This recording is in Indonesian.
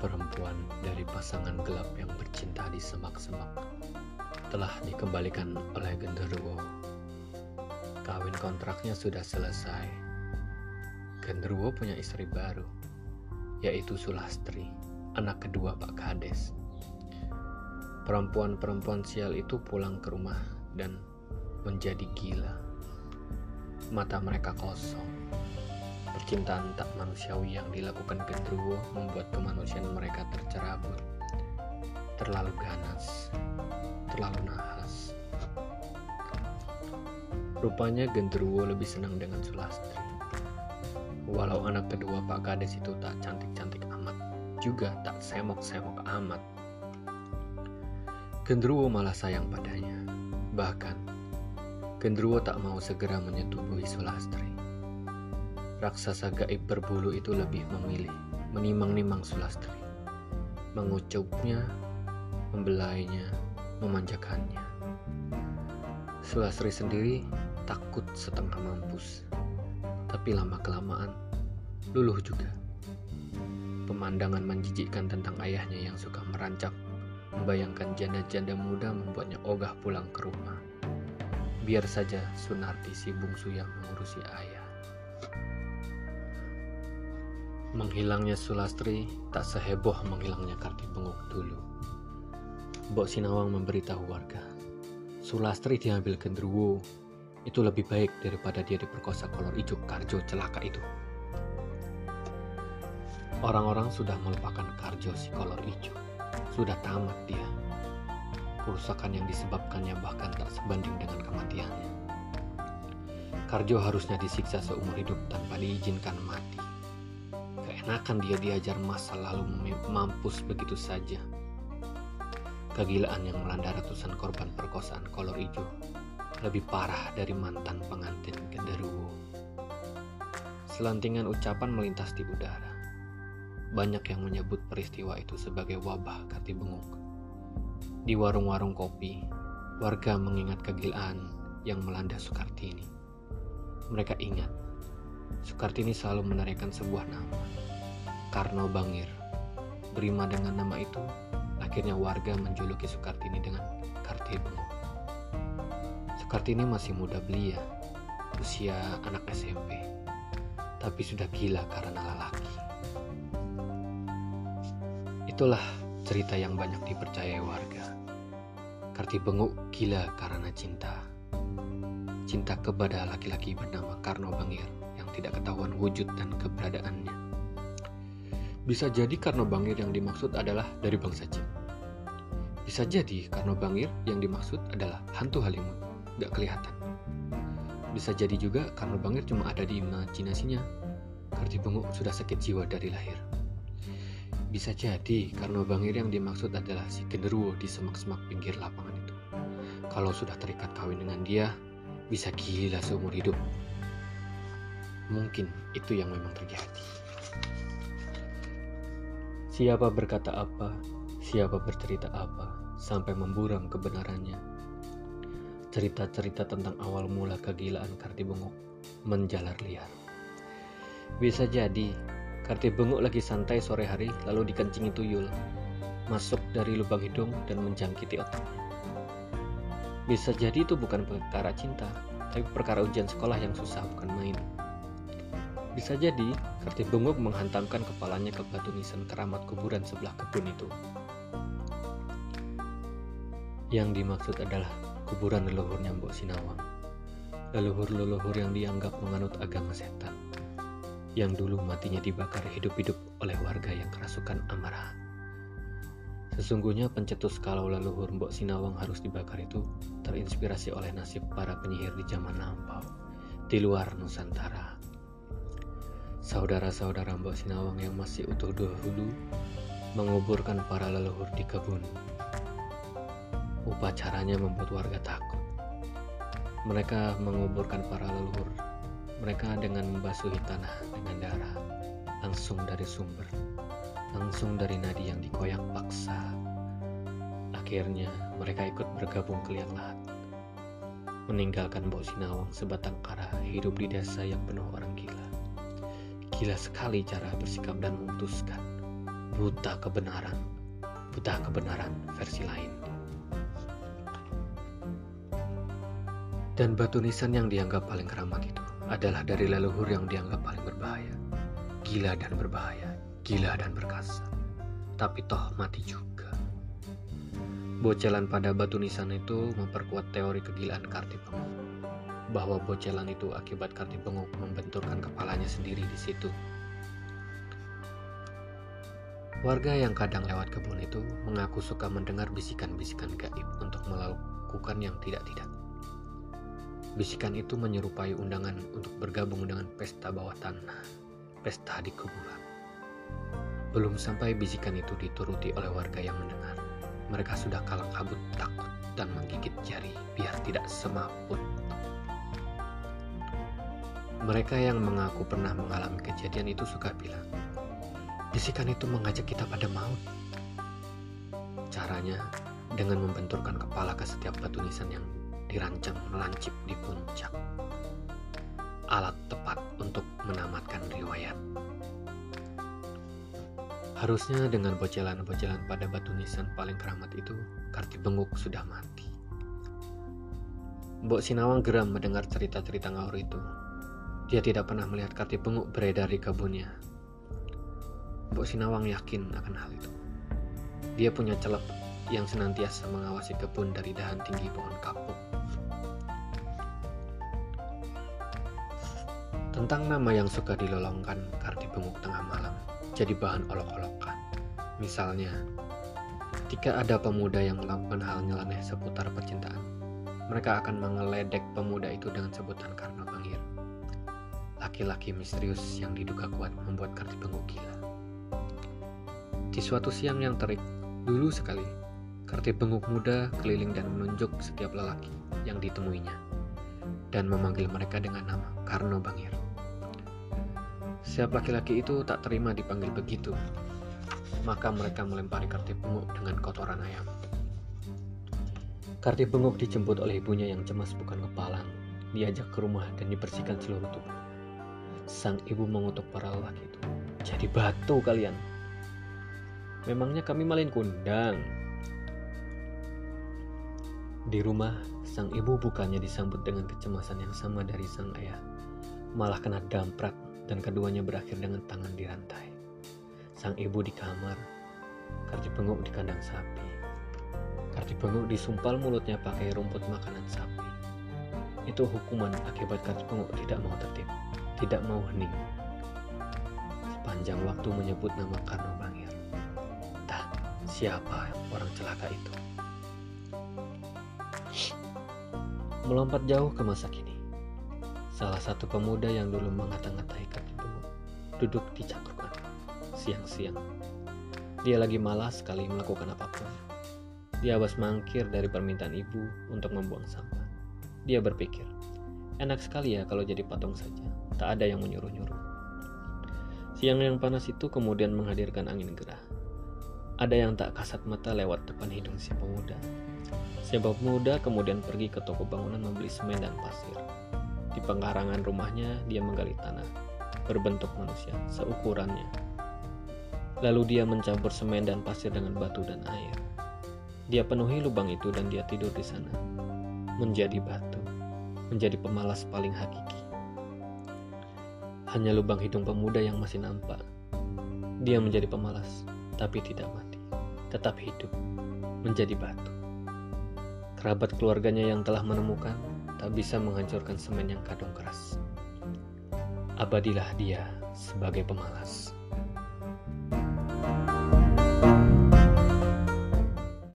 perempuan dari pasangan gelap yang bercinta di semak-semak telah dikembalikan oleh genderuwo. Kawin kontraknya sudah selesai. Genderuwo punya istri baru, yaitu Sulastri, anak kedua Pak Kades. Perempuan-perempuan sial itu pulang ke rumah dan menjadi gila. Mata mereka kosong Percintaan tak manusiawi yang dilakukan Gendruwo membuat kemanusiaan mereka tercerabut, terlalu ganas, terlalu nahas. Rupanya Gendruwo lebih senang dengan Sulastri. Walau anak kedua Pak Kades itu tak cantik-cantik amat, juga tak semok-semok amat. Gendruwo malah sayang padanya. Bahkan, Gendruwo tak mau segera menyetubuhi Sulastri raksasa gaib berbulu itu lebih memilih menimang-nimang Sulastri, mengucupnya, membelainya, memanjakannya. Sulastri sendiri takut setengah mampus, tapi lama-kelamaan luluh juga. Pemandangan menjijikkan tentang ayahnya yang suka merancak, membayangkan janda-janda muda membuatnya ogah pulang ke rumah. Biar saja Sunarti si bungsu yang mengurusi ayah. Menghilangnya Sulastri tak seheboh menghilangnya Kartibenguk dulu. Mbok Sinawang memberitahu warga, Sulastri diambil genderuwo, itu lebih baik daripada dia diperkosa kolor ijo Karjo celaka itu. Orang-orang sudah melupakan Karjo si kolor ijo, sudah tamat dia. Kerusakan yang disebabkannya bahkan tak sebanding dengan kematiannya. Karjo harusnya disiksa seumur hidup tanpa diizinkan mati Keenakan dia diajar masa lalu mampus begitu saja. Kegilaan yang melanda ratusan korban perkosaan kolor hijau lebih parah dari mantan pengantin genderuwo. Selantingan ucapan melintas di udara. Banyak yang menyebut peristiwa itu sebagai wabah benguk. Di warung-warung kopi, warga mengingat kegilaan yang melanda Soekartini. Mereka ingat Soekartini selalu menarikan sebuah nama, Karno Bangir. Berima dengan nama itu, akhirnya warga menjuluki Soekartini dengan Kartibengok. Soekartini masih muda belia, usia anak SMP, tapi sudah gila karena lelaki. Itulah cerita yang banyak dipercayai warga. Kartibenguk gila karena cinta. Cinta kepada laki-laki bernama Karno Bangir tidak ketahuan wujud dan keberadaannya. Bisa jadi karena Bangir yang dimaksud adalah dari bangsa jin. Bisa jadi karena Bangir yang dimaksud adalah hantu Halimun, gak kelihatan. Bisa jadi juga karena Bangir cuma ada di imajinasinya, Karti Benguk sudah sakit jiwa dari lahir. Bisa jadi karena Bangir yang dimaksud adalah si genderuwo di semak-semak pinggir lapangan itu. Kalau sudah terikat kawin dengan dia, bisa gila seumur hidup Mungkin itu yang memang terjadi. Siapa berkata apa, siapa bercerita apa, sampai memburam kebenarannya. Cerita-cerita tentang awal mula kegilaan Kartibenguk menjalar liar. Bisa jadi, Kartibenguk lagi santai sore hari lalu dikencingi tuyul, masuk dari lubang hidung dan menjangkiti otaknya. Bisa jadi itu bukan perkara cinta, tapi perkara ujian sekolah yang susah bukan main. Bisa jadi, Bengok menghantamkan kepalanya ke batu nisan keramat kuburan sebelah kebun itu. Yang dimaksud adalah kuburan leluhurnya Mbok Sinawang. Leluhur-leluhur yang dianggap menganut agama setan. Yang dulu matinya dibakar hidup-hidup oleh warga yang kerasukan amarah. Sesungguhnya pencetus kalau leluhur Mbok Sinawang harus dibakar itu terinspirasi oleh nasib para penyihir di zaman lampau di luar Nusantara. Saudara-saudara Mbak Sinawang yang masih utuh dahulu menguburkan para leluhur di kebun. Upacaranya membuat warga takut. Mereka menguburkan para leluhur. Mereka dengan membasuhi tanah dengan darah langsung dari sumber, langsung dari nadi yang dikoyak paksa. Akhirnya mereka ikut bergabung ke liang lahat meninggalkan Mbok Sinawang sebatang kara hidup di desa yang penuh orang gila. Gila sekali cara bersikap dan memutuskan. buta kebenaran, buta kebenaran versi lain. Dan batu nisan yang dianggap paling keramat itu adalah dari leluhur yang dianggap paling berbahaya, gila dan berbahaya, gila dan berkasa, tapi toh mati juga. Bocelan pada batu nisan itu memperkuat teori kegilaan Kartipenguk, bahwa bocelan itu akibat Kartipenguk membenturkan kepalanya sendiri di situ Warga yang kadang lewat kebun itu mengaku suka mendengar bisikan-bisikan gaib untuk melakukan yang tidak-tidak. Bisikan itu menyerupai undangan untuk bergabung dengan pesta bawah tanah, pesta di kuburan. Belum sampai bisikan itu dituruti oleh warga yang mendengar. Mereka sudah kalang kabut takut dan menggigit jari biar tidak semaput. Mereka yang mengaku pernah mengalami kejadian itu suka bilang, Bisikan itu mengajak kita pada maut. Caranya dengan membenturkan kepala ke setiap batu nisan yang dirancang melancip di puncak. Alat tepat untuk menamatkan riwayat. Harusnya dengan bocelan-bocelan pada batu nisan paling keramat itu, Karti Benguk sudah mati. Mbok Sinawang geram mendengar cerita-cerita ngaur itu. Dia tidak pernah melihat Karti Benguk beredar di kebunnya Mbok Sinawang yakin akan hal itu. Dia punya celep yang senantiasa mengawasi kebun dari dahan tinggi pohon kapuk. Tentang nama yang suka dilolongkan Kardi Benguk tengah malam jadi bahan olok-olokan. Misalnya, ketika ada pemuda yang melakukan hal nyeleneh seputar percintaan, mereka akan mengeledek pemuda itu dengan sebutan Bangir. Laki-laki misterius yang diduga kuat membuat Kardi Benguk gila. Di suatu siang yang terik, dulu sekali, Karti benguk muda keliling dan menunjuk setiap lelaki yang ditemuinya dan memanggil mereka dengan nama Karno Bangir. Setiap laki-laki itu tak terima dipanggil begitu, maka mereka melempari Karti benguk dengan kotoran ayam. Karti benguk dijemput oleh ibunya yang cemas bukan kepalang, diajak ke rumah dan dibersihkan seluruh tubuh. Sang ibu mengutuk para lelaki itu. Jadi batu kalian, Memangnya kami malin kundang? Di rumah, sang ibu bukannya disambut dengan kecemasan yang sama dari sang ayah. Malah kena damprat dan keduanya berakhir dengan tangan dirantai. Sang ibu di kamar, Karti Benguk di kandang sapi. Karti Benguk disumpal mulutnya pakai rumput makanan sapi. Itu hukuman akibat Karti Benguk tidak mau tertib, tidak mau hening. Sepanjang waktu menyebut nama Karno Bangir siapa orang celaka itu. Melompat jauh ke masa kini, salah satu pemuda yang dulu mengata-ngatai itu duduk di cangkrukan siang-siang. Dia lagi malas sekali melakukan apa pun. Dia habis mangkir dari permintaan ibu untuk membuang sampah. Dia berpikir, enak sekali ya kalau jadi patung saja, tak ada yang menyuruh-nyuruh. Siang yang panas itu kemudian menghadirkan angin gerah ada yang tak kasat mata lewat depan hidung si pemuda. Si pemuda kemudian pergi ke toko bangunan membeli semen dan pasir. Di pengkarangan rumahnya, dia menggali tanah berbentuk manusia seukurannya. Lalu dia mencampur semen dan pasir dengan batu dan air. Dia penuhi lubang itu dan dia tidur di sana. Menjadi batu, menjadi pemalas paling hakiki. Hanya lubang hidung pemuda yang masih nampak. Dia menjadi pemalas, tapi tidak mati, tetap hidup, menjadi batu. Kerabat keluarganya yang telah menemukan tak bisa menghancurkan semen yang kadung keras. Abadilah dia sebagai pemalas.